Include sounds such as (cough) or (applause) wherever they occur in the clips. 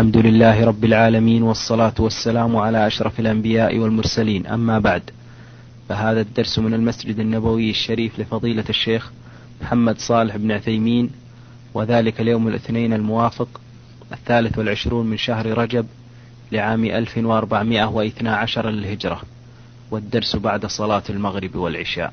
الحمد لله رب العالمين والصلاة والسلام على أشرف الأنبياء والمرسلين. أما بعد فهذا الدرس من المسجد النبوي الشريف لفضيلة الشيخ محمد صالح بن عثيمين وذلك اليوم الاثنين الموافق الثالث والعشرون من شهر رجب لعام 1412 للهجرة والدرس بعد صلاة المغرب والعشاء.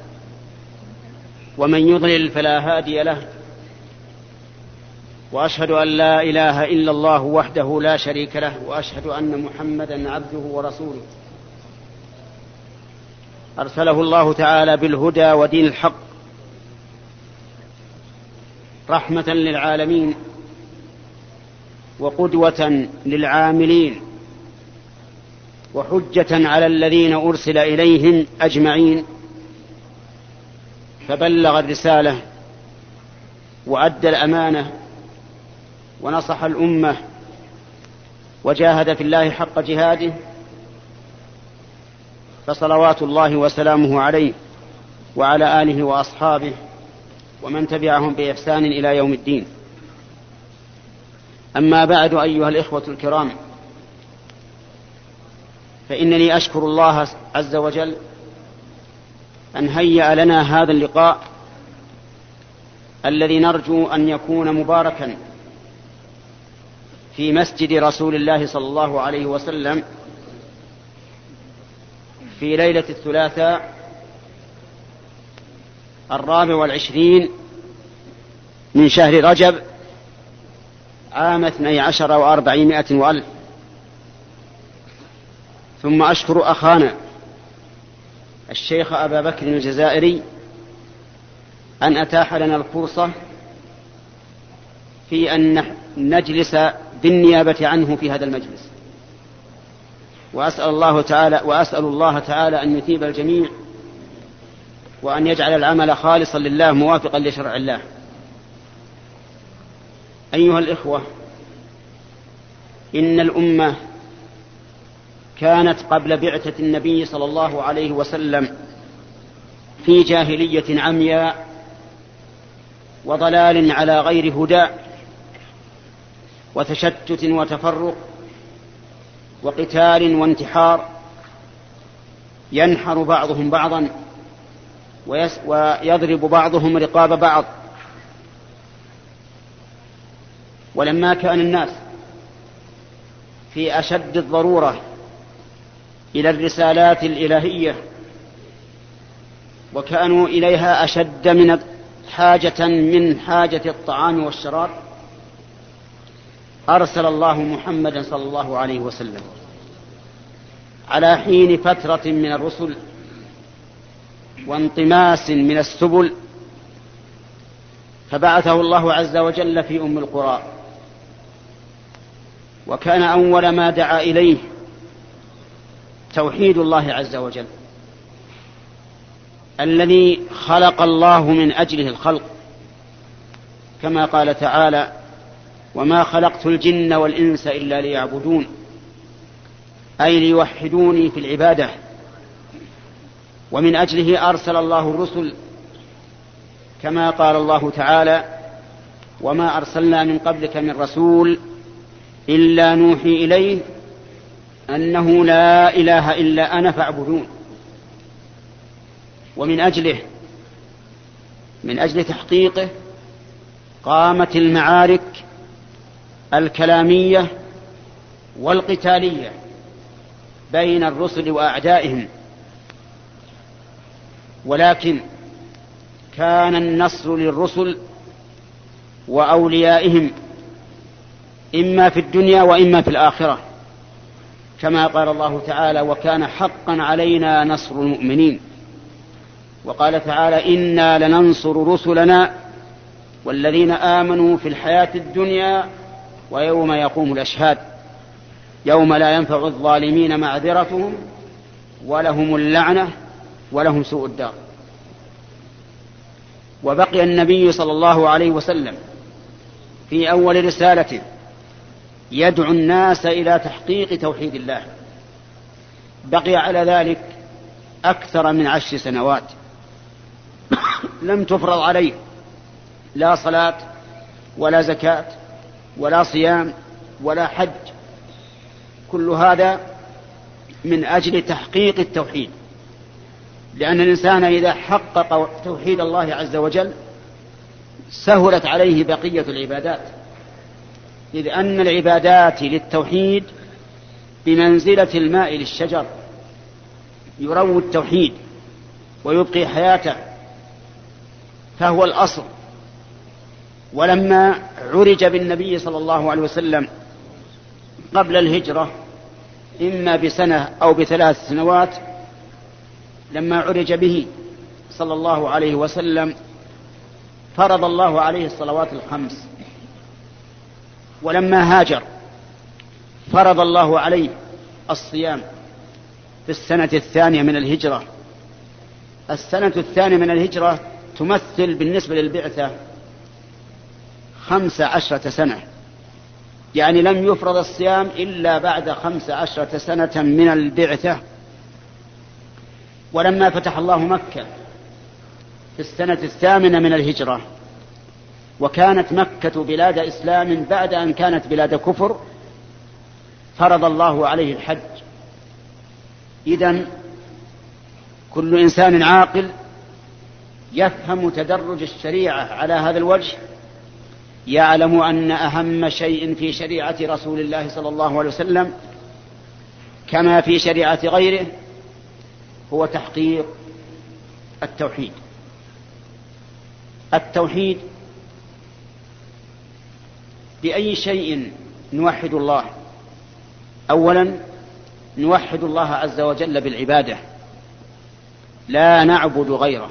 ومن يضلل فلا هادي له وأشهد أن لا إله إلا الله وحده لا شريك له وأشهد أن محمدا عبده ورسوله. أرسله الله تعالى بالهدى ودين الحق رحمة للعالمين وقدوة للعاملين وحجة على الذين أرسل إليهم أجمعين. فبلغ الرسالة وأدى الأمانة ونصح الأمة وجاهد في الله حق جهاده فصلوات الله وسلامه عليه وعلى آله وأصحابه ومن تبعهم بإحسان إلى يوم الدين. أما بعد أيها الإخوة الكرام فإنني أشكر الله عز وجل أن هيأ لنا هذا اللقاء الذي نرجو أن يكون مباركا في مسجد رسول الله صلى الله عليه وسلم في ليلة الثلاثاء الرابع والعشرين من شهر رجب عام اثني عشر وأربعمائة وألف. ثم أشكر أخانا الشيخ أبا بكر الجزائري أن أتاح لنا الفرصة في أن نجلس بالنيابة عنه في هذا المجلس. وأسأل الله تعالى وأسأل الله تعالى أن يثيب الجميع وأن يجعل العمل خالصا لله موافقا لشرع الله. أيها الإخوة إن الأمة كانت قبل بعثة النبي صلى الله عليه وسلم في جاهلية عمياء وضلال على غير هدى وتشتت وتفرق وقتال وانتحار ينحر بعضهم بعضا ويضرب بعضهم رقاب بعض. ولما كان الناس في أشد الضرورة إلى الرسالات الإلهية وكانوا إليها أشد من حاجة من حاجة الطعام والشراب. أرسل الله محمدا صلى الله عليه وسلم على حين فترة من الرسل وانطماس من السبل فبعثه الله عز وجل في أم القرى. وكان أول ما دعا إليه توحيد الله عز وجل. الذي خلق الله من أجله الخلق. كما قال تعالى وما خلقت الجن والإنس إلا ليعبدون أي ليوحدوني في العبادة. ومن أجله أرسل الله الرسل. كما قال الله تعالى وما أرسلنا من قبلك من رسول إلا نوحي إليه أنه لا إله إلا أنا فاعبدون. ومن أجله من أجل تحقيقه قامت المعارك الكلامية والقتالية بين الرسل وأعدائهم. ولكن كان النصر للرسل وأوليائهم إما في الدنيا وإما في الآخرة. كما قال الله تعالى وكان حقا علينا نصر المؤمنين. وقال تعالى إنا لننصر رسلنا والذين آمنوا في الحياة الدنيا ويوم يقوم الأشهاد. يوم لا ينفع الظالمين معذرتهم ولهم اللعنة ولهم سوء الدار. وبقي النبي صلى الله عليه وسلم في أول رسالته يدعو الناس إلى تحقيق توحيد الله. بقي على ذلك أكثر من عشر سنوات. لم تفرض عليه لا صلاة ولا زكاة ولا صيام ولا حج. كل هذا من أجل تحقيق التوحيد. لأن الإنسان إذا حقق توحيد الله عز وجل سهلت عليه بقية العبادات. إذ أن العبادات للتوحيد بمنزلة الماء للشجر. يروي التوحيد ويبقي حياته. فهو الأصل. ولما عرج بالنبي صلى الله عليه وسلم قبل الهجرة إما بسنة أو بثلاث سنوات لما عرج به صلى الله عليه وسلم فرض الله عليه الصلوات الخمس. ولما هاجر فرض الله عليه الصيام في السنة الثانية من الهجرة. السنة الثانية من الهجرة تمثل بالنسبة للبعثة خمس عشرة سنة. يعني لم يفرض الصيام إلا بعد خمس عشرة سنة من البعثة. ولما فتح الله مكة في السنة الثامنة من الهجرة وكانت مكة بلاد إسلام بعد أن كانت بلاد كفر فرض الله عليه الحج. إذا كل إنسان عاقل يفهم تدرج الشريعة على هذا الوجه يعلم أن أهم شيء في شريعة رسول الله صلى الله عليه وسلم كما في شريعة غيره هو تحقيق التوحيد. التوحيد بأي شيء نوحد الله. أولا نوحد الله عز وجل بالعبادة. لا نعبد غيره.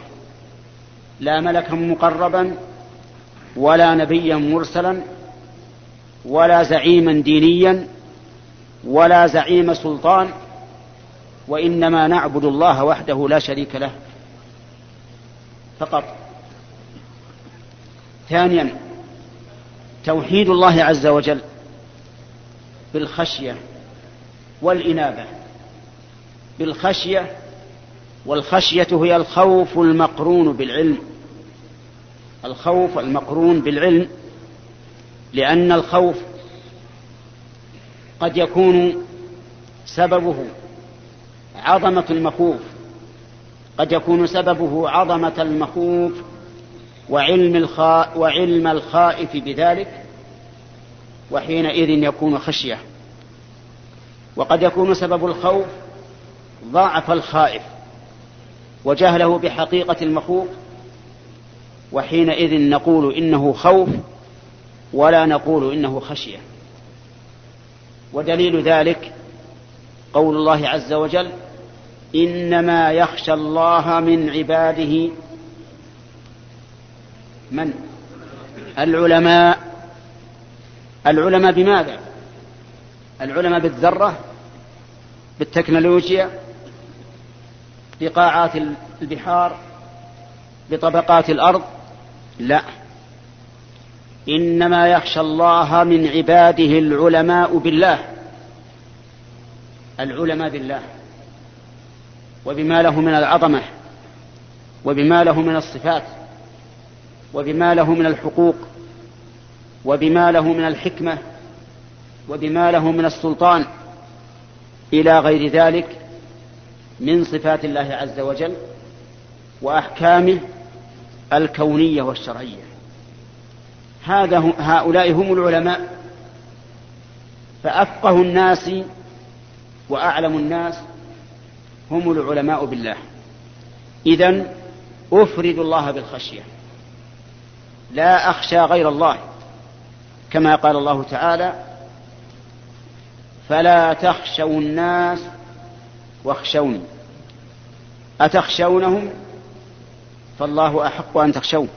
لا ملكا مقربا ولا نبيا مرسلا ولا زعيما دينيا ولا زعيم سلطان وإنما نعبد الله وحده لا شريك له. فقط. ثانيا توحيد الله عز وجل بالخشية والإنابة. بالخشية والخشية هي الخوف المقرون بالعلم. الخوف المقرون بالعلم لأن الخوف قد يكون سببه عظمة المخوف. قد يكون سببه عظمة المخوف وعلم الخا وعلم الخائف بذلك وحينئذ يكون خشية. وقد يكون سبب الخوف ضعف الخائف وجهله بحقيقة المخوف وحينئذ نقول إنه خوف ولا نقول إنه خشية. ودليل ذلك قول الله عز وجل إنما يخشى الله من عباده من؟ العلماء. العلماء بماذا؟ العلماء بالذرة بالتكنولوجيا بقاعات البحار بطبقات الأرض؟ لا. إنما يخشى الله من عباده العلماء بالله. العلماء بالله. وبما له من العظمة وبما له من الصفات. وبما له من الحقوق وبما له من الحكمة وبما له من السلطان إلى غير ذلك من صفات الله عز وجل وأحكامه الكونية والشرعية. هذا هؤلاء هم العلماء فأفقه الناس وأعلم الناس هم العلماء بالله. اذا أفرد الله بالخشية. لا أخشى غير الله. كما قال الله تعالى فلا تخشوا الناس واخشوني. أتخشونهم؟ فالله أحق أن تخشوه.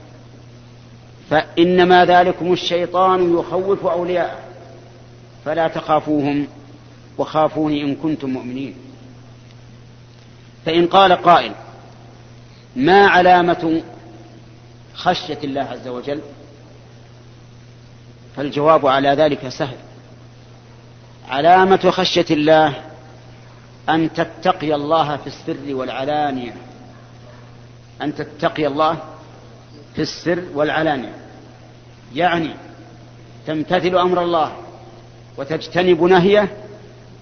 فإنما ذلكم الشيطان يخوف أولياءه. فلا تخافوهم وخافوني إن كنتم مؤمنين. فإن قال قائل ما علامة خشية الله عز وجل فالجواب على ذلك سهل. علامة خشية الله أن تتقي الله في السر والعلانية. أن تتقي الله في السر والعلانية. يعني تمتثل أمر الله وتجتنب نهيه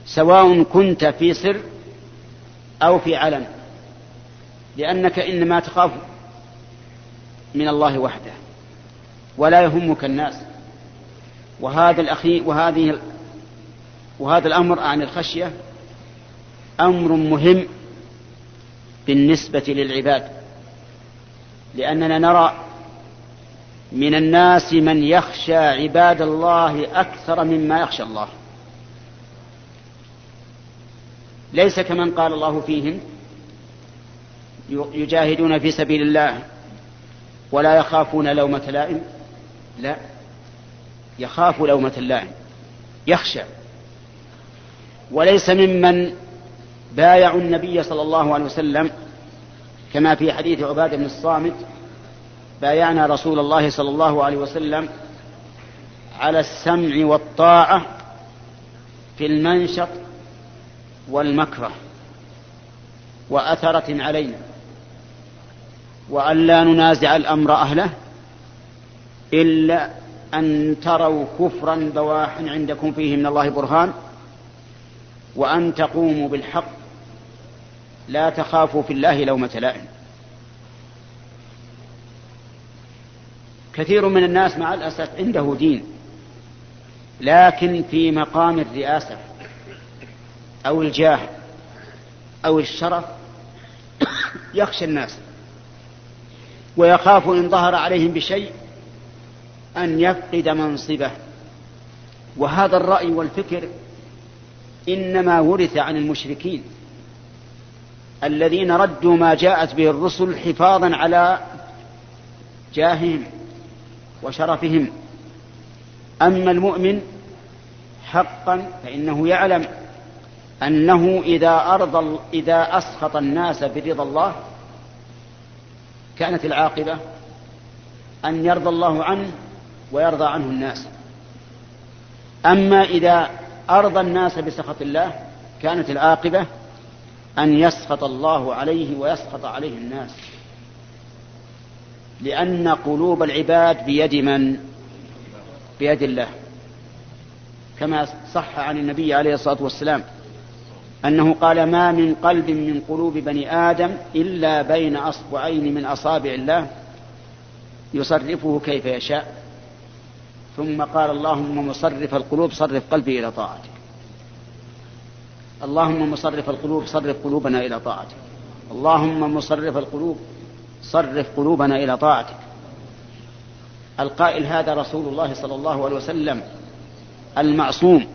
سواء كنت في سر أو في علن لأنك إنما تخاف من الله وحده. ولا يهمك الناس. وهذا الأخي وهذه وهذا الأمر عن الخشية أمر مهم بالنسبة للعباد. لأننا نرى من الناس من يخشى عباد الله أكثر مما يخشى الله. ليس كمن قال الله فيهم يجاهدون في سبيل الله. ولا يخافون لومة لائم؟ لا. يخاف لومة اللائم. يخشى. وليس ممن بايعوا النبي صلى الله عليه وسلم كما في حديث عبادة بن الصامت بايعنا رسول الله صلى الله عليه وسلم على السمع والطاعة في المنشط والمكره وأثرة علينا. وأن لا ننازع الأمر أهله إلا أن تروا كفرا بواحا عندكم فيه من الله برهان وأن تقوموا بالحق لا تخافوا في الله لومة لائم. كثير من الناس مع الأسف عنده دين لكن في مقام الرئاسة أو الجاه أو الشرف يخشى الناس. ويخاف إن ظهر عليهم بشيء أن يفقد منصبه. وهذا الرأي والفكر إنما ورث عن المشركين الذين ردوا ما جاءت به الرسل حفاظا على جاههم وشرفهم. أما المؤمن حقا فإنه يعلم أنه إذا أرضى إذا أسخط الناس برضا الله كانت العاقبة أن يرضى الله عنه ويرضى عنه الناس. أما إذا أرضى الناس بسخط الله كانت العاقبة أن يسخط الله عليه ويسخط عليه الناس. لأن قلوب العباد بيد من؟ بيد الله. كما صح عن النبي عليه الصلاة والسلام. أنه قال ما من قلب من قلوب بني آدم إلا بين أصبعين من أصابع الله يصرفه كيف يشاء. ثم قال اللهم مصرف القلوب صرف قلبي إلى طاعتك. اللهم مصرف القلوب صرف قلوبنا إلى طاعتك. اللهم مصرف القلوب صرف قلوبنا إلى طاعتك. القائل هذا رسول الله صلى الله عليه وسلم المعصوم.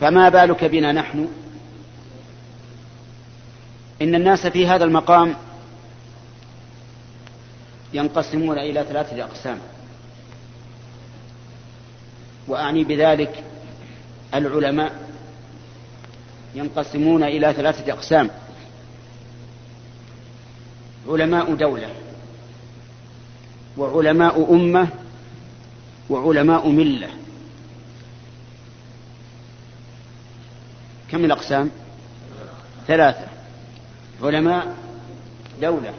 فما بالك بنا نحن؟ إن الناس في هذا المقام ينقسمون إلى ثلاثة أقسام. وأعني بذلك العلماء ينقسمون إلى ثلاثة أقسام. علماء دولة وعلماء أمة وعلماء ملة. كم الأقسام؟ ثلاثة. علماء دولة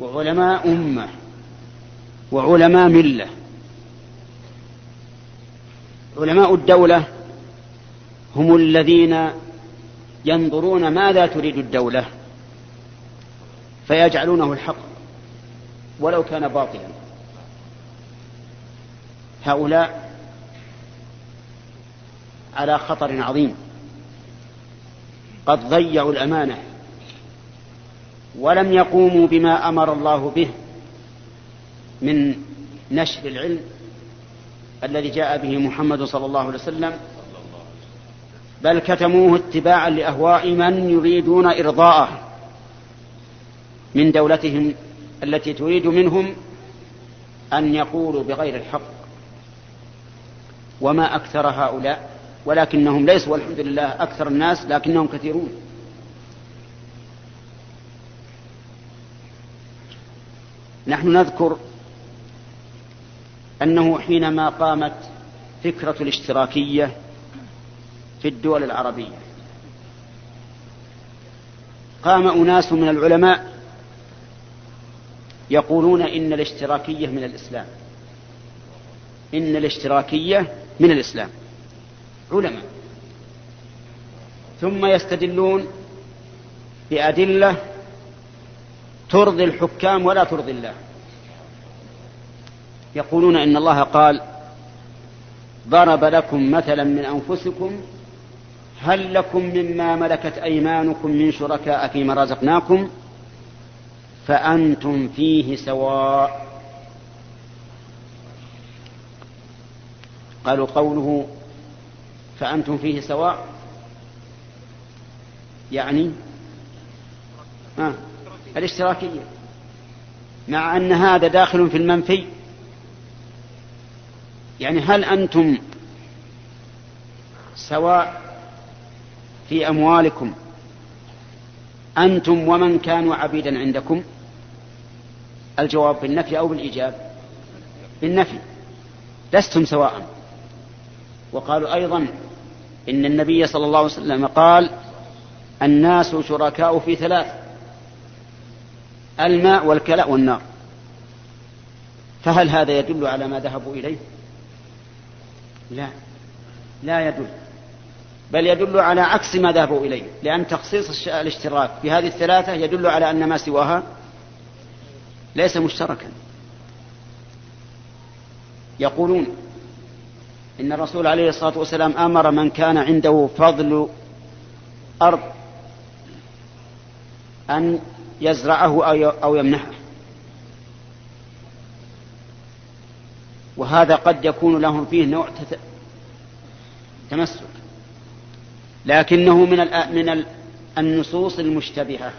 وعلماء أمة وعلماء ملة. علماء الدولة هم الذين ينظرون ماذا تريد الدولة فيجعلونه الحق ولو كان باطلا. هؤلاء على خطر عظيم. قد ضيعوا الأمانة ولم يقوموا بما أمر الله به من نشر العلم الذي جاء به محمد صلى الله عليه وسلم بل كتموه اتباعا لأهواء من يريدون إرضاءه من دولتهم التي تريد منهم أن يقولوا بغير الحق. وما أكثر هؤلاء ولكنهم ليسوا والحمد لله أكثر الناس لكنهم كثيرون. نحن نذكر أنه حينما قامت فكرة الاشتراكية في الدول العربية قام أناس من العلماء يقولون إن الاشتراكية من الإسلام إن الاشتراكية من الإسلام علماء ثم يستدلون بأدلة ترضي الحكام ولا ترضي الله. يقولون إن الله قال ضرب لكم مثلا من أنفسكم هل لكم مما ملكت أيمانكم من شركاء فيما رزقناكم؟ فأنتم فيه سواء. قالوا قوله فأنتم فيه سواء. يعني؟ آه الاشتراكية. مع أن هذا داخل في المنفي. يعني هل أنتم سواء في أموالكم أنتم ومن كانوا عبيدا عندكم؟ الجواب بالنفي أو بالإيجاب؟ بالنفي. لستم سواء. وقالوا أيضا إن النبي صلى الله عليه وسلم قال الناس شركاء في ثلاث. الماء والكلاء والنار. فهل هذا يدل على ما ذهبوا إليه؟ لا. لا يدل. بل يدل على عكس ما ذهبوا إليه لأن تخصيص الاشتراك في هذه الثلاثة يدل على أن ما سواها ليس مشتركا. يقولون إن الرسول عليه الصلاة والسلام أمر من كان عنده فضل أرض أن يزرعه أو يمنحه. وهذا قد يكون لهم فيه نوع تمسك. لكنه من من النصوص المشتبهة.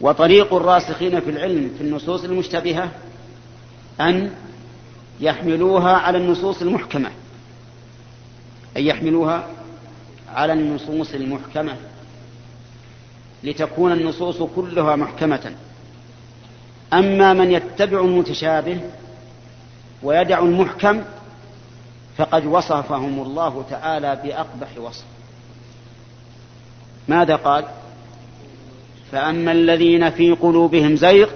وطريق الراسخين في العلم في النصوص المشتبهة أن يحملوها على النصوص المحكمة. أن يحملوها على النصوص المحكمة. لتكون النصوص كلها محكمة. أما من يتبع المتشابه ويدع المحكم فقد وصفهم الله تعالى بأقبح وصف. ماذا قال؟ فأما الذين في قلوبهم زيغ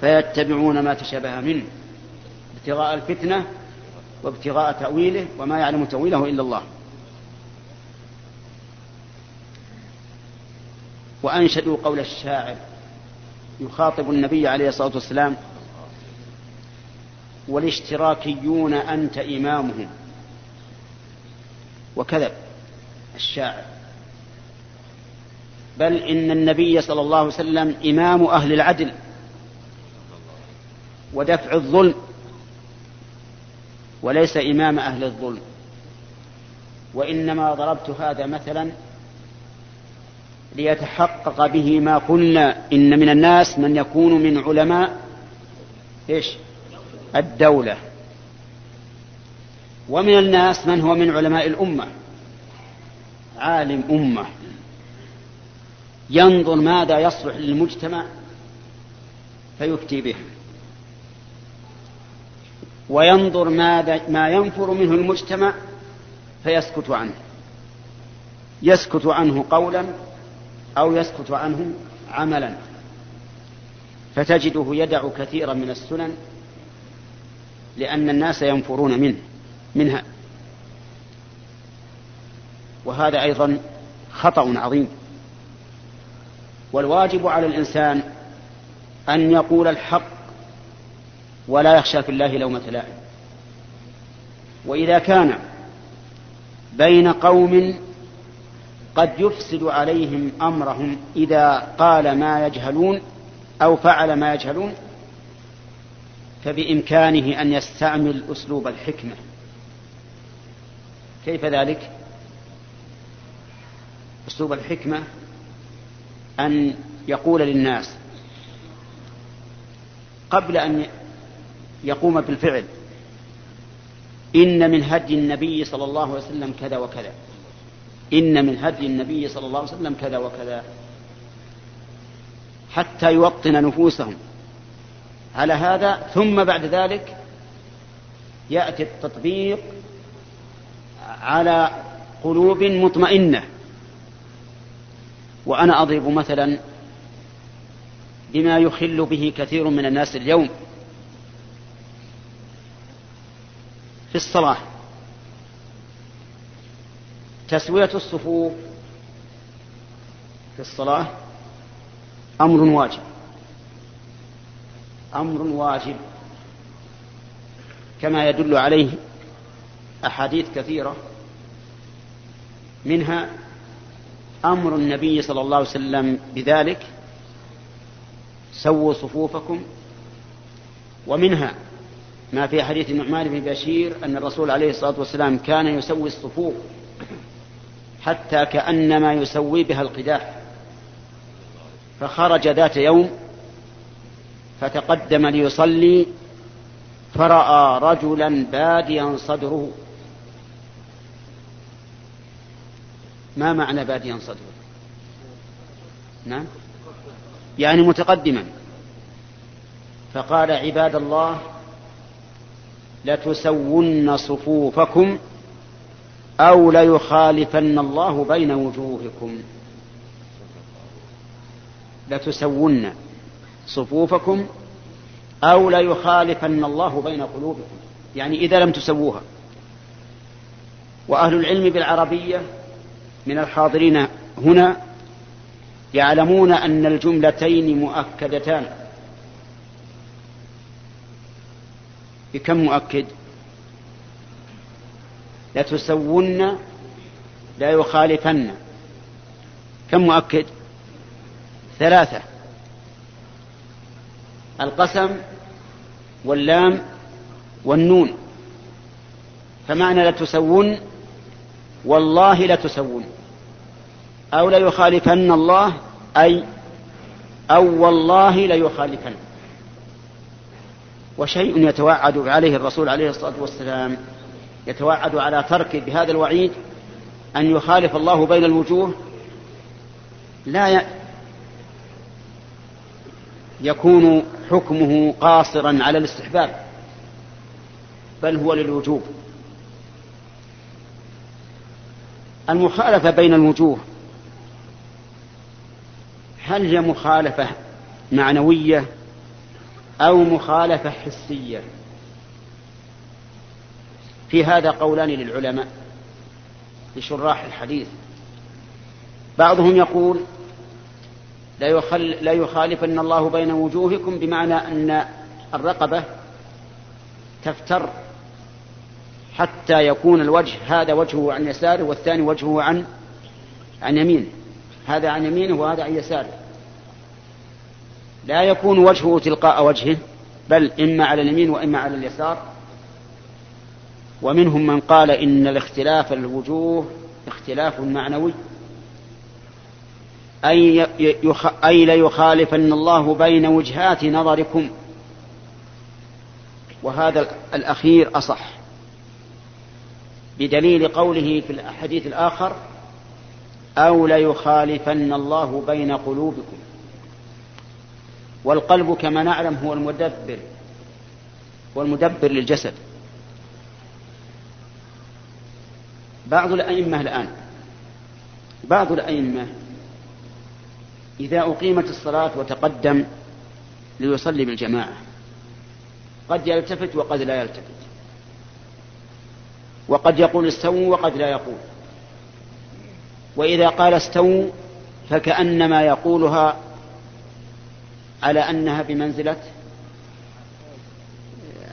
فيتبعون ما تشابه منه ابتغاء الفتنة وابتغاء تأويله وما يعلم تأويله إلا الله. وأنشدوا قول الشاعر يخاطب النبي عليه الصلاة والسلام والاشتراكيون أنت إمامهم. وكذب الشاعر. بل إن النبي صلى الله عليه وسلم إمام أهل العدل ودفع الظلم وليس إمام أهل الظلم. وإنما ضربت هذا مثلا ليتحقق به ما قلنا إن من الناس من يكون من علماء إيش؟ الدولة. ومن الناس من هو من علماء الأمة. عالم أمة. ينظر ماذا يصلح للمجتمع فيفتي به. وينظر ماذا ما ينفر منه المجتمع فيسكت عنه. يسكت عنه قولا أو يسكت عنه عملا. فتجده يدع كثيرا من السنن لأن الناس ينفرون منه منها. وهذا أيضا خطأ عظيم. والواجب على الإنسان أن يقول الحق ولا يخشى في الله لومة لائم. وإذا كان بين قوم قد يفسد عليهم أمرهم إذا قال ما يجهلون أو فعل ما يجهلون فبإمكانه أن يستعمل أسلوب الحكمة. كيف ذلك؟ أسلوب الحكمة أن يقول للناس قبل أن يقوم بالفعل إن من هدي النبي صلى الله عليه وسلم كذا وكذا. إن من هدي النبي صلى الله عليه وسلم كذا وكذا. حتى يوطن نفوسهم. على هذا ثم بعد ذلك يأتي التطبيق على قلوب مطمئنة. وأنا أضرب مثلا بما يخل به كثير من الناس اليوم في الصلاة. تسوية الصفوف في الصلاة أمر واجب. أمر واجب. كما يدل عليه أحاديث كثيرة. منها أمر النبي صلى الله عليه وسلم بذلك سووا صفوفكم. ومنها ما في حديث النعمان بن بشير أن الرسول عليه الصلاة والسلام كان يسوي الصفوف حتى كأنما يسوي بها القداح. فخرج ذات يوم فتقدم ليصلي فرأى رجلا باديا صدره. ما معنى باديا صدره؟ نعم. يعني متقدما. فقال عباد الله لتسون صفوفكم أو ليخالفن الله بين وجوهكم. لتسون صفوفكم أو ليخالفن الله بين قلوبكم. يعني إذا لم تسووها. وأهل العلم بالعربية من الحاضرين هنا يعلمون أن الجملتين مؤكدتان. بكم مؤكد؟ لتسون لا يخالفن. كم مؤكد؟ ثلاثة. القسم واللام والنون. فمعنى لتسون والله لتسون أو ليخالفن الله أي أو والله ليخالفن وشيء يتوعد عليه الرسول عليه الصلاة والسلام يتوعد على تركه بهذا الوعيد أن يخالف الله بين الوجوه لا يكون حكمه قاصرا على الاستحباب بل هو للوجوب. المخالفة بين الوجوه هل هي مخالفة معنوية أو مخالفة حسية؟ في هذا قولان للعلماء لشراح الحديث. بعضهم يقول لا, يخل لا يخالفن الله بين وجوهكم بمعنى أن الرقبة تفتر حتى يكون الوجه هذا وجهه عن يساره والثاني وجهه عن عن يمينه هذا عن يمينه وهذا عن يساره. لا يكون وجهه تلقاء وجهه بل إما على اليمين وإما على اليسار. ومنهم من قال إن الاختلاف الوجوه اختلاف معنوي. أي. أي ليخالفن الله بين وجهات نظركم. وهذا الأخير أصح. بدليل قوله في الحديث الآخر أو ليخالفن الله بين قلوبكم. والقلب كما نعلم هو المدبر والمدبر للجسد. بعض الأئمة الآن بعض الأئمة إذا أقيمت الصلاة وتقدم ليصلي بالجماعة قد يلتفت وقد لا يلتفت. وقد يقول استووا وقد لا يقول. وإذا قال استووا فكأنما يقولها على أنها بمنزلة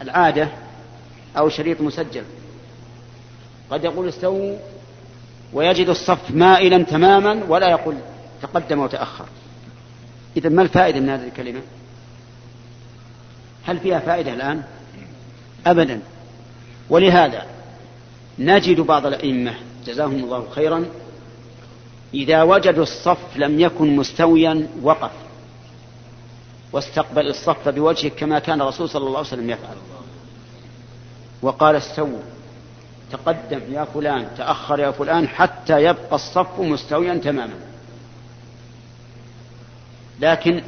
العادة أو شريط مسجل. قد يقول استووا ويجد الصف مائلا تماما ولا يقول تقدم وتأخر. إذا ما الفائدة من هذه الكلمة؟ هل فيها فائدة الآن؟ أبدا. ولهذا نجد بعض الأئمة جزاهم الله خيرا إذا وجدوا الصف لم يكن مستويا وقف. واستقبل الصف بوجهه كما كان الرسول صلى الله عليه وسلم يفعل. وقال استووا. تقدم يا فلان تأخر يا فلان حتى يبقى الصف مستويا تماما لكن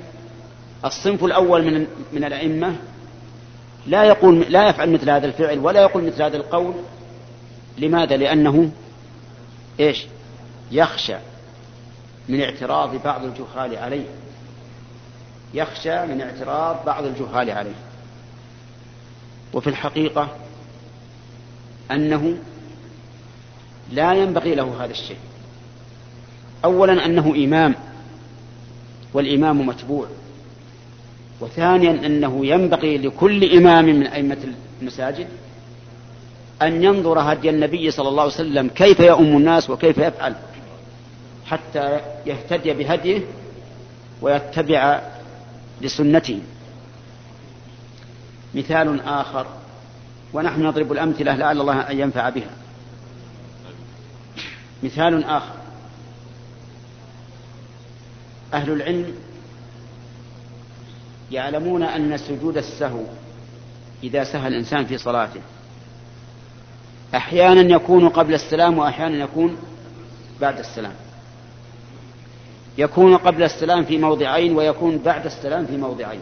الصنف الأول من من الأئمة لا يقول لا يفعل مثل هذا الفعل ولا يقول مثل هذا القول لماذا؟ لأنه إيش؟ يخشى من اعتراض بعض الجهال عليه يخشى من اعتراض بعض الجهال عليه وفي الحقيقة أنه لا ينبغي له هذا الشيء. أولا أنه إمام والإمام متبوع. وثانيا أنه ينبغي لكل إمام من أئمة المساجد أن ينظر هدي النبي صلى الله عليه وسلم كيف يؤم الناس وكيف يفعل حتى يهتدي بهديه ويتبع لسنته. مثال آخر. ونحن نضرب الأمثلة لعل الله أن ينفع بها. مثال آخر. أهل العلم يعلمون أن سجود السهو إذا سهى الإنسان في صلاته. أحيانا يكون قبل السلام وأحيانا يكون بعد السلام. يكون قبل السلام في موضعين ويكون بعد السلام في موضعين.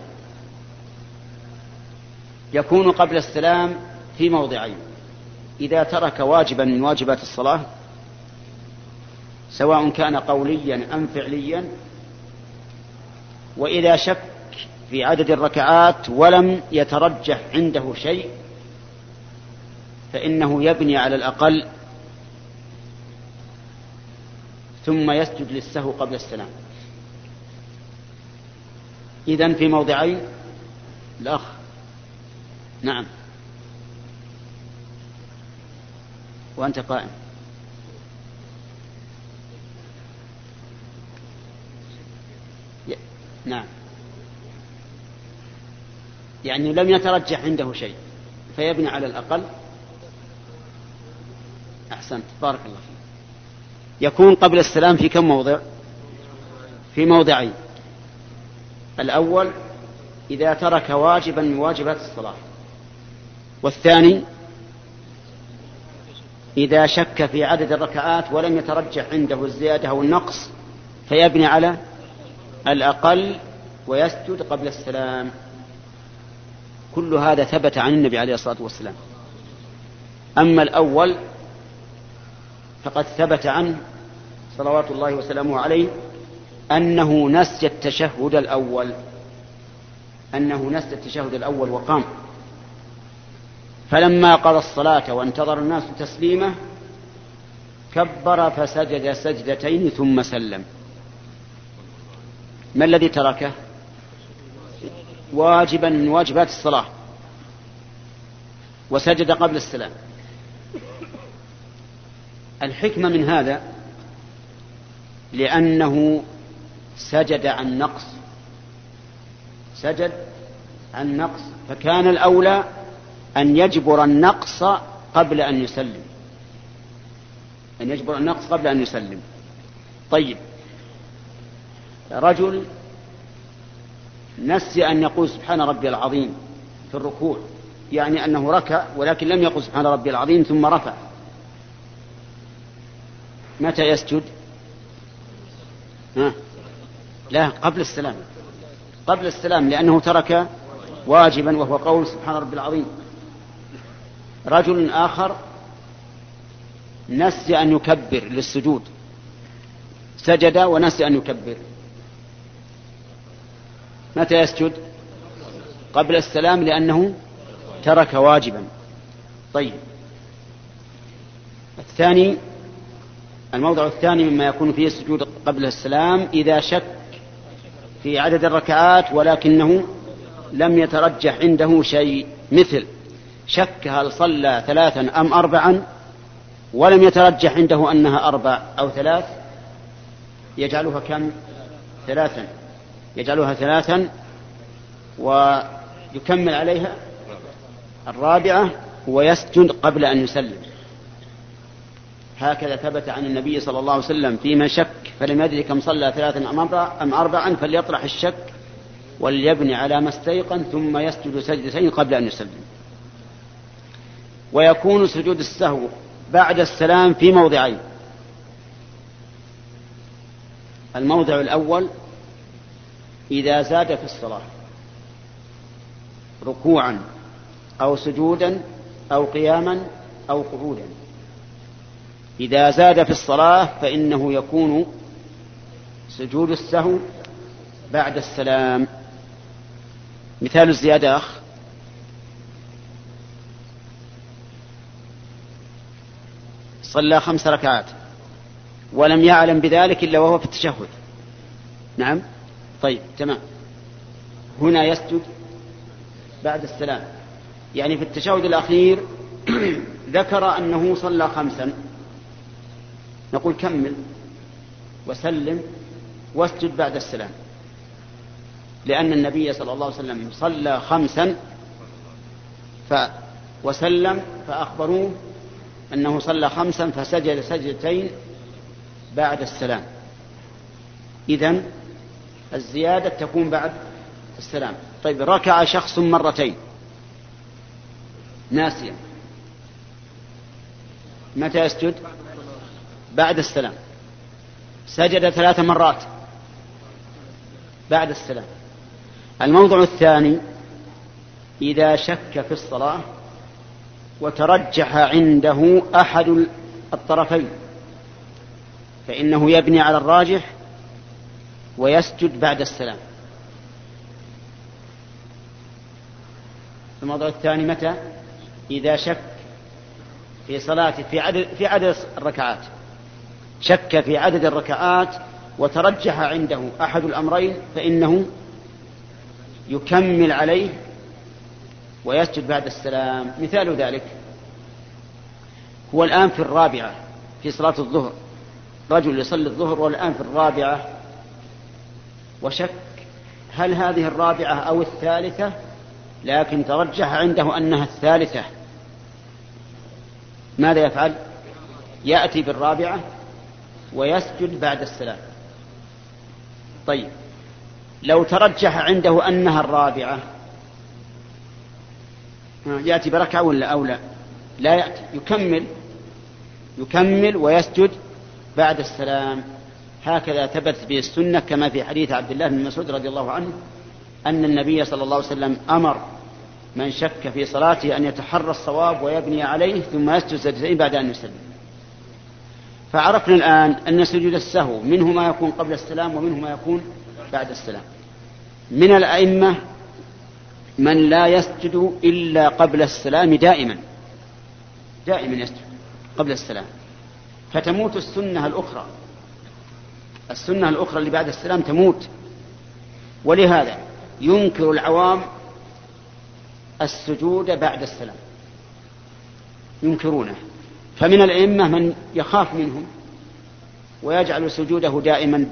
يكون قبل السلام في موضعين. إذا ترك واجبا من واجبات الصلاة سواء كان قوليا أم فعليا وإذا شك في عدد الركعات ولم يترجح عنده شيء فإنه يبني على الأقل ثم يسجد للسهو قبل السلام. إذن في موضعين. الأخ نعم. وأنت قائم. نعم. يعني لم يترجح عنده شيء فيبني على الأقل. أحسنت. بارك الله فيك. يكون قبل السلام في كم موضع؟ في موضعين. الأول إذا ترك واجبا من واجبات الصلاة. والثاني إذا شك في عدد الركعات ولم يترجح عنده الزيادة أو النقص فيبني على الأقل ويسجد قبل السلام. كل هذا ثبت عن النبي عليه الصلاة والسلام. أما الأول فقد ثبت عنه صلوات الله وسلامه عليه أنه نسي التشهد الأول أنه نسي التشهد الأول وقام. فلما قضى الصلاة وانتظر الناس تسليمه كبر فسجد سجدتين ثم سلم. ما الذي تركه؟ واجبا من واجبات الصلاة. وسجد قبل السلام. الحكمة من هذا لأنه سجد عن نقص سجد عن نقص فكان الأولى أن يجبر النقص قبل أن يسلم. أن يجبر النقص قبل أن يسلم. طيب. رجل نسي أن يقول سبحان ربي العظيم في الركوع يعني أنه ركع ولكن لم يقل سبحان ربي العظيم ثم رفع. متى يسجد؟ ها؟ لا قبل السلام. قبل السلام لأنه ترك واجبا وهو قول سبحان ربي العظيم. رجل آخر نسي أن يكبر للسجود. سجد ونسي أن يكبر. متى يسجد؟ قبل السلام لأنه ترك واجبا. طيب. الثاني الموضع الثاني مما يكون فيه السجود قبل السلام إذا شك في عدد الركعات ولكنه لم يترجح عنده شيء مثل. شك هل صلى ثلاثا أم أربعا ولم يترجح عنده أنها أربع أو ثلاث يجعلها كم؟ ثلاثا. يجعلها ثلاثا ويكمل عليها الرابعة ويسجد قبل أن يسلم. هكذا ثبت عن النبي صلى الله عليه وسلم في من شك فلم يدري كم صلى ثلاثا أم أربعا فليطرح الشك وليبني على ما استيقن ثم يسجد سجدتين قبل أن يسلم. ويكون سجود السهو بعد السلام في موضعين. الموضع الأول إذا زاد في الصلاة ركوعا أو سجودا أو قياما أو قعودا. إذا زاد في الصلاة فإنه يكون سجود السهو بعد السلام. مثال الزيادة أخ صلى خمس ركعات ولم يعلم بذلك إلا وهو في التشهد. نعم؟ طيب تمام. هنا يسجد بعد السلام. يعني في التشهد الأخير (clears throat) ذكر أنه صلى خمسا. نقول كمل وسلم واسجد بعد السلام. لأن النبي صلى الله عليه وسلم صلى خمسا ف وسلم فأخبروه أنه صلى خمسا فسجد سجدتين بعد السلام. إذن الزيادة تكون بعد السلام. طيب ركع شخص مرتين. ناسيا. متى يسجد؟ بعد السلام. سجد ثلاث مرات بعد السلام. الموضع الثاني إذا شك في الصلاة وترجح عنده أحد الطرفين فإنه يبني على الراجح ويسجد بعد السلام. الموضوع الثاني متى؟ إذا شك في صلاته في عدد في عدد الركعات. شك في عدد الركعات وترجح عنده أحد الأمرين فإنه يكمل عليه ويسجد بعد السلام. مثال ذلك هو الآن في الرابعة في صلاة الظهر. رجل يصلي الظهر والآن في الرابعة. وشك هل هذه الرابعة أو الثالثة؟ لكن ترجح عنده أنها الثالثة. ماذا يفعل؟ يأتي بالرابعة ويسجد بعد السلام. طيب لو ترجح عنده أنها الرابعة يأتي بركعة ولا أو لا؟ لا يأتي. يكمل. يكمل ويسجد بعد السلام. هكذا ثبتت به السنة كما في حديث عبد الله بن مسعود رضي الله عنه أن النبي صلى الله عليه وسلم أمر من شك في صلاته أن يتحرى الصواب ويبني عليه ثم يسجد سجدتين بعد أن يسلم. فعرفنا الآن أن سجود السهو منه ما يكون قبل السلام ومنه ما يكون بعد السلام. من الأئمة من لا يسجد إلا قبل السلام دائما. دائما يسجد قبل السلام. فتموت السنة الأخرى. السنة الأخرى اللي بعد السلام تموت. ولهذا ينكر العوام السجود بعد السلام. ينكرونه. فمن الأئمة من يخاف منهم ويجعل سجوده دائما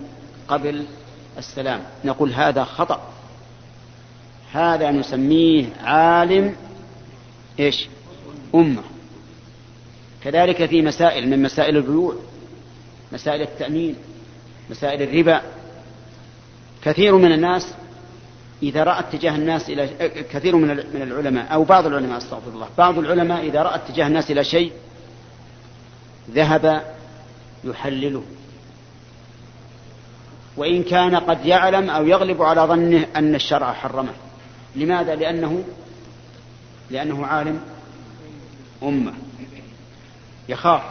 قبل السلام. نقول هذا خطأ. هذا نسميه عالم إيش؟ أمة. كذلك في مسائل من مسائل البيوع مسائل التأمين مسائل الربا. كثير من الناس إذا رأى اتجاه الناس إلى كثير من العلماء أو بعض العلماء أستغفر الله. بعض العلماء إذا رأى اتجاه الناس إلى شيء ذهب يحلله. وإن كان قد يعلم أو يغلب على ظنه أن الشرع حرمه. لماذا؟ لأنه لأنه عالم أمة. يخاف.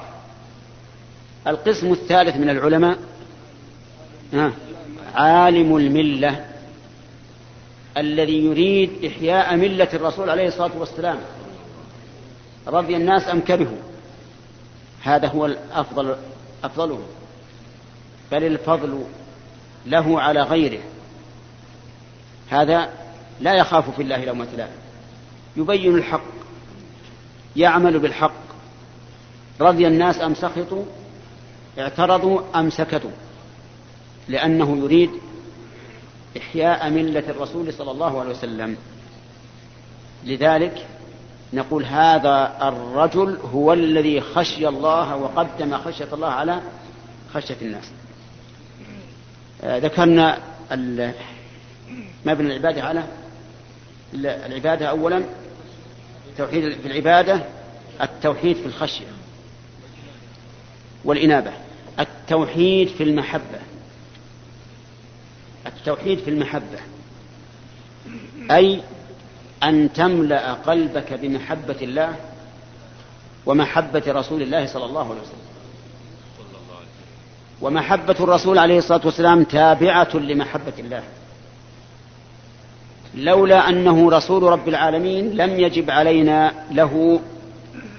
القسم الثالث من العلماء عالم الملة الذي يريد إحياء ملة الرسول عليه الصلاة والسلام. رضي الناس أم كرهوا؟ هذا هو الأفضل أفضلهم. بل الفضل له على غيره. هذا لا يخاف في الله لومة لائم يبين الحق يعمل بالحق. رضي الناس أم سخطوا اعترضوا أم سكتوا. لأنه يريد إحياء ملة الرسول صلى الله عليه وسلم. لذلك نقول هذا الرجل هو الذي خشي الله وقدم خشية الله على خشية الناس. آه، ذكرنا مبنى العبادة على العبادة أولا التوحيد في العبادة التوحيد في الخشية والإنابة التوحيد في المحبة التوحيد في المحبة أي أن تملأ قلبك بمحبة الله ومحبة رسول الله صلى الله عليه وسلم. ومحبة الرسول عليه الصلاة والسلام تابعة لمحبة الله. لولا أنه رسول رب العالمين لم يجب علينا له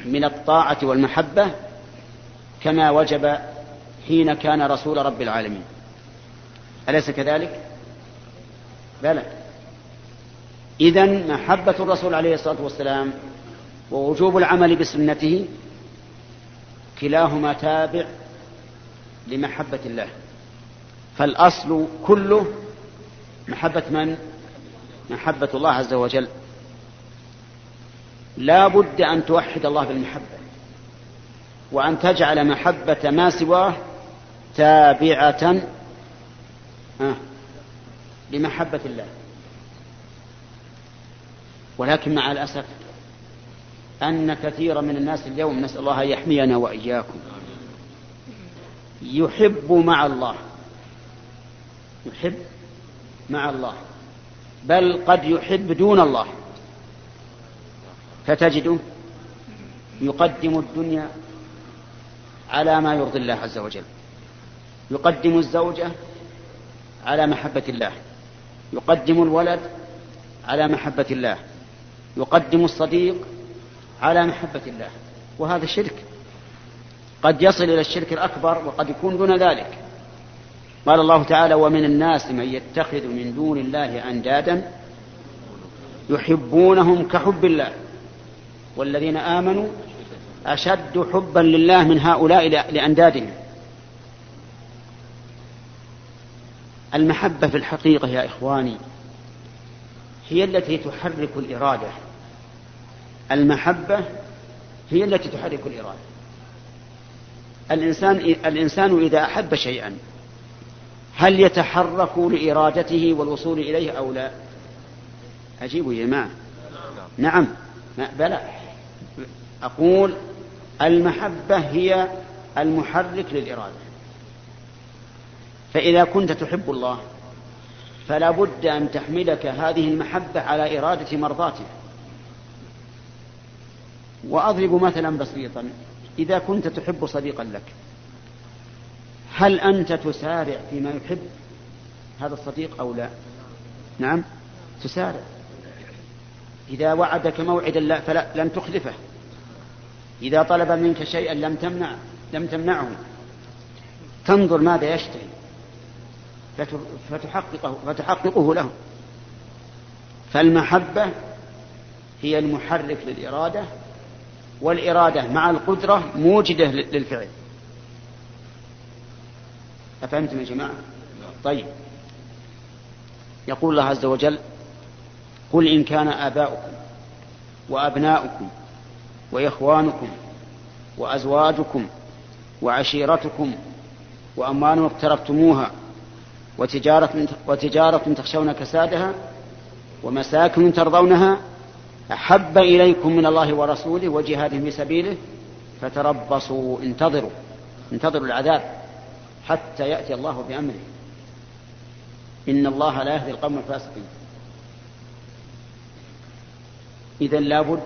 من الطاعة والمحبة كما وجب حين كان رسول رب العالمين أليس كذلك؟ بلى إذا محبة الرسول عليه الصلاة والسلام ووجوب العمل بسنته كلاهما تابع لمحبة الله فالأصل كله محبة من؟ محبة الله عز وجل. لا بد أن توحد الله بالمحبة وأن تجعل محبة ما سواه تابعة لمحبة الله. ولكن مع الأسف أن كثيرا من الناس اليوم نسأل الله أن يحمينا وإياكم. يحب مع الله. يحب مع الله. بل قد يحب دون الله. فتجده يقدم الدنيا على ما يرضي الله عز وجل. يقدم الزوجة على محبة الله. يقدم الولد على محبة الله. يقدم الصديق على محبة الله. وهذا شرك. قد يصل إلى الشرك الأكبر وقد يكون دون ذلك. قال الله تعالى ومن الناس من يتخذ من دون الله أندادا يحبونهم كحب الله والذين آمنوا أشد حبا لله من هؤلاء لأندادهم. المحبة في الحقيقة يا إخواني هي التي تحرك الإرادة. المحبة هي التي تحرك الإرادة. الإنسان الإنسان إذا أحب شيئا هل يتحرك لإرادته والوصول إليه أو لا؟ أجيبوا يا جماعة. نعم. بلى. أقول المحبة هي المحرك للإرادة. فإذا كنت تحب الله فلا بد أن تحملك هذه المحبة على إرادة مرضاته. وأضرب مثلا بسيطا. إذا كنت تحب صديقا لك هل أنت تسارع فيما يحب؟ هذا الصديق أو لا؟ نعم تسارع. إذا وعدك موعدا لا فلا تخلفه. إذا طلب منك شيئا لم تمنع لم تمنعه. تنظر ماذا يشتهي. فتحققه فتحققه له. فالمحبة هي المحرك للإرادة والإرادة مع القدرة موجدة للفعل. أفهمتم يا جماعة؟ طيب يقول الله عز وجل قل إن كان آباؤكم وأبناؤكم وإخوانكم وأزواجكم وعشيرتكم وأموال اقترفتموها وتجارة, وتجارة تخشون كسادها ومساكن ترضونها أحب إليكم من الله ورسوله وجهاد في سبيله فتربصوا انتظروا انتظروا العذاب حتى يأتي الله بأمره. إن الله لا يهدي القوم الفاسقين. إذا لابد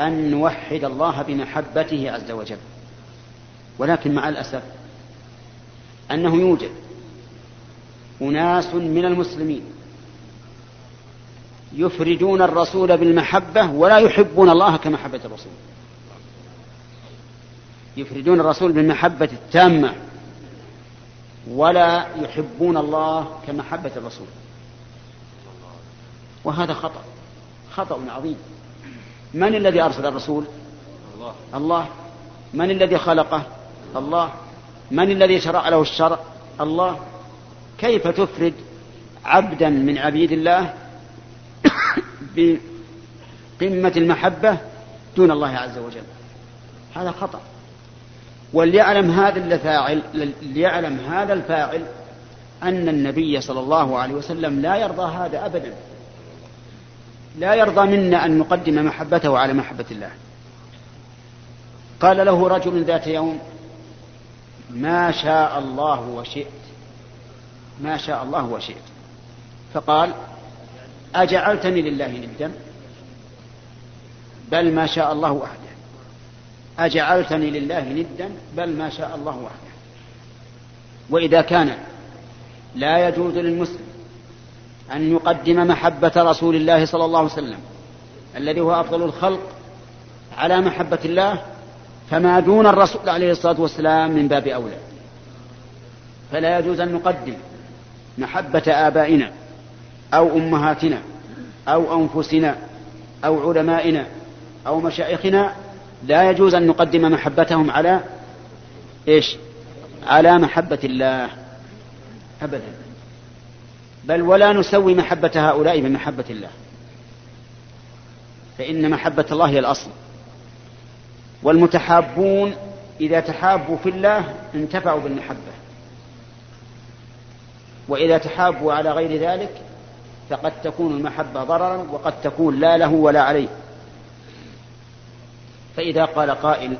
أن نوحد الله بمحبته عز وجل. ولكن مع الأسف أنه يوجد أناس من المسلمين يفردون الرسول بالمحبة ولا يحبون الله كمحبة الرسول. يفردون الرسول بالمحبة التامة. ولا يحبون الله كمحبة الرسول. وهذا خطأ خطأ عظيم. من الذي أرسل الرسول؟ الله. الله من الذي خلقه؟ الله. من الذي شرع له الشرع؟ الله. كيف تفرد عبدا من عبيد الله (coughs) قمة المحبة دون الله عز وجل؟ هذا خطأ. وليعلم هذا الفاعل ليعلم هذا الفاعل أن النبي صلى الله عليه وسلم لا يرضى هذا أبدا. لا يرضى منا أن نقدم محبته على محبة الله. قال له رجل ذات يوم ما شاء الله وشئت ما شاء الله وشئت. فقال أجعلتني لله ندا بل ما شاء الله وحده أجعلتني لله ندا؟ بل ما شاء الله وحده. وإذا كان لا يجوز للمسلم أن يقدم محبة رسول الله صلى الله عليه وسلم الذي هو أفضل الخلق على محبة الله فما دون الرسول عليه الصلاة والسلام من باب أولى. فلا يجوز أن نقدم محبة آبائنا أو أمهاتنا أو أنفسنا أو علمائنا أو مشايخنا لا يجوز أن نقدم محبتهم على إيش؟ على محبة الله. أبدا. بل ولا نسوي محبة هؤلاء بمحبة الله. فإن محبة الله هي الأصل. والمتحابون إذا تحابوا في الله انتفعوا بالمحبة. وإذا تحابوا على غير ذلك فقد تكون المحبة ضررا وقد تكون لا له ولا عليه. فإذا قال قائل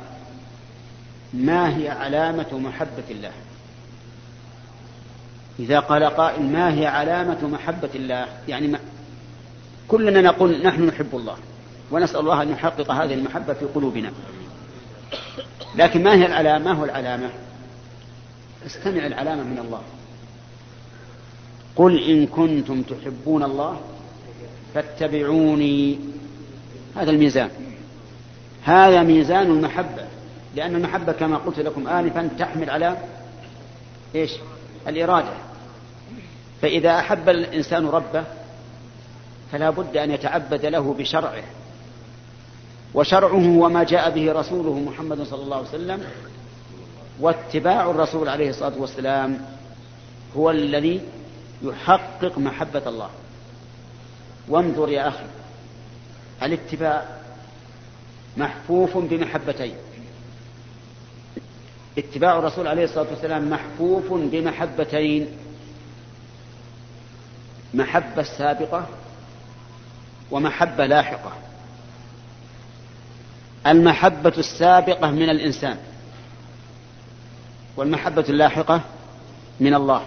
ما هي علامة محبة الله؟ إذا قال قائل ما هي علامة محبة الله؟ يعني ما كلنا نقول نحن نحب الله ونسأل الله أن يحقق هذه المحبة في قلوبنا. لكن ما هي العلامة؟ هو العلامة؟ استمع العلامة من الله. قل إن كنتم تحبون الله فاتبعوني. هذا الميزان. هذا ميزان المحبة لأن المحبة كما قلت لكم آنفا تحمل على إيش؟ الإرادة. فإذا أحب الإنسان ربه فلا بد أن يتعبد له بشرعه. وشرعه هو ما جاء به رسوله محمد صلى الله عليه وسلم واتباع الرسول عليه الصلاة والسلام هو الذي يحقق محبة الله. وانظر يا أخي الاتباع محفوف بمحبتين. اتباع الرسول عليه الصلاة والسلام محفوف بمحبتين. محبة سابقة ومحبة لاحقة. المحبة السابقة من الإنسان والمحبة اللاحقة من الله.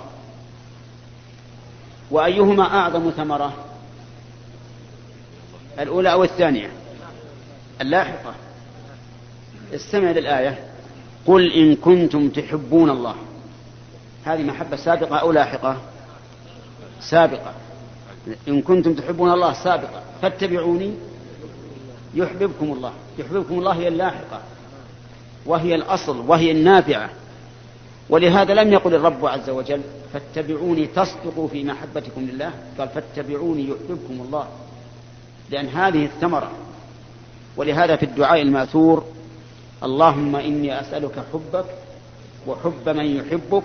وأيهما أعظم ثمرة؟ الأولى أو الثانية؟ اللاحقة. استمع للآية. قل إن كنتم تحبون الله. هذه محبة سابقة أو لاحقة؟ سابقة. إن كنتم تحبون الله سابقة. فاتبعوني. يحببكم الله. يحببكم الله هي اللاحقة. وهي الأصل. وهي النافعة. ولهذا لم يقل الرب عز وجل فاتبعوني تصدقوا في محبتكم لله. قال فاتبعوني يحببكم الله. لأن هذه الثمرة ولهذا في الدعاء الماثور اللهم إني أسألك حبك وحب من يحبك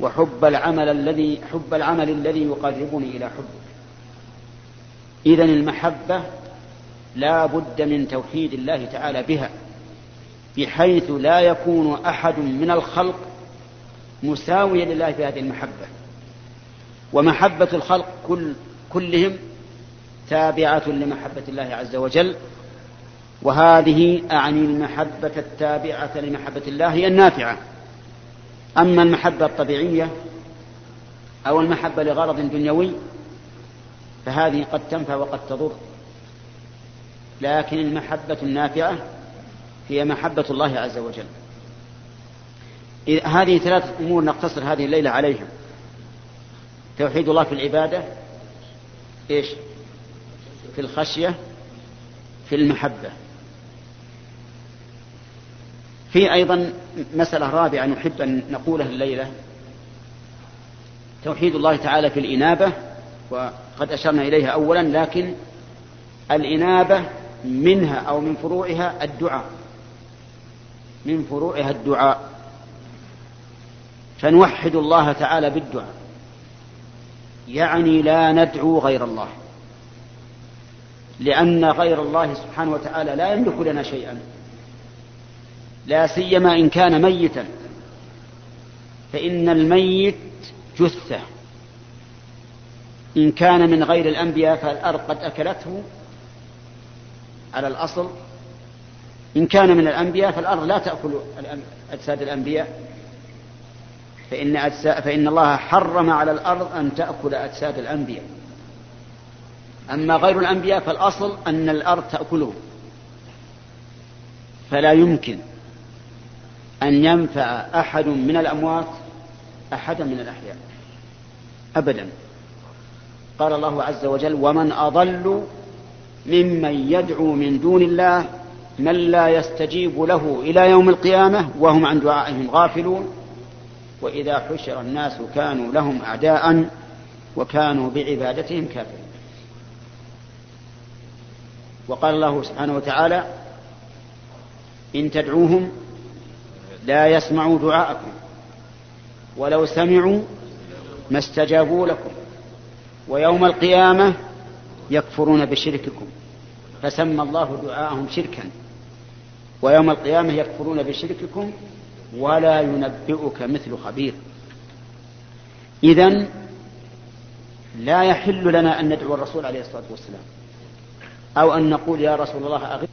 وحب العمل الذي حب العمل الذي يقربني إلى حبك. إذا المحبة لا بد من توحيد الله تعالى بها بحيث لا يكون أحد من الخلق مساويا لله في هذه المحبة. ومحبة الخلق كل كلهم تابعة لمحبة الله عز وجل. وهذه أعني المحبة التابعة لمحبة الله هي النافعة. أما المحبة الطبيعية أو المحبة لغرض دنيوي فهذه قد تنفع وقد تضر. لكن المحبة النافعة هي محبة الله عز وجل. هذه ثلاثة أمور نقتصر هذه الليلة عليها توحيد الله في العبادة إيش؟ في الخشية في المحبة. في أيضا مسألة رابعة نحب أن نقولها الليلة. توحيد الله تعالى في الإنابة وقد أشرنا إليها أولا لكن الإنابة منها أو من فروعها الدعاء. من فروعها الدعاء. فنوحد الله تعالى بالدعاء. يعني لا ندعو غير الله. لأن غير الله سبحانه وتعالى لا يملك لنا شيئا. لا سيما إن كان ميتا. فإن الميت جثة. إن كان من غير الأنبياء فالأرض قد أكلته على الأصل. إن كان من الأنبياء فالأرض لا تأكل أجساد الأنبياء. فإن, فإن الله حرم على الأرض أن تأكل أجساد الأنبياء. أما غير الأنبياء فالأصل أن الأرض تأكله. فلا يمكن. أن ينفع أحد من الأموات أحدا من الأحياء. أبدا. قال الله عز وجل ومن أضل ممن يدعو من دون الله من لا يستجيب له إلى يوم القيامة وهم عن دعائهم غافلون. وإذا حشر الناس كانوا لهم أعداء وكانوا بعبادتهم كافرين. وقال الله سبحانه وتعالى إن تدعوهم لا يسمعوا دعاءكم ولو سمعوا ما استجابوا لكم ويوم القيامة يكفرون بشرككم فسمى الله دعاءهم شركا ويوم القيامة يكفرون بشرككم ولا ينبئك مثل خبير إذا لا يحل لنا أن ندعو الرسول عليه الصلاة والسلام أو أن نقول يا رسول الله أغث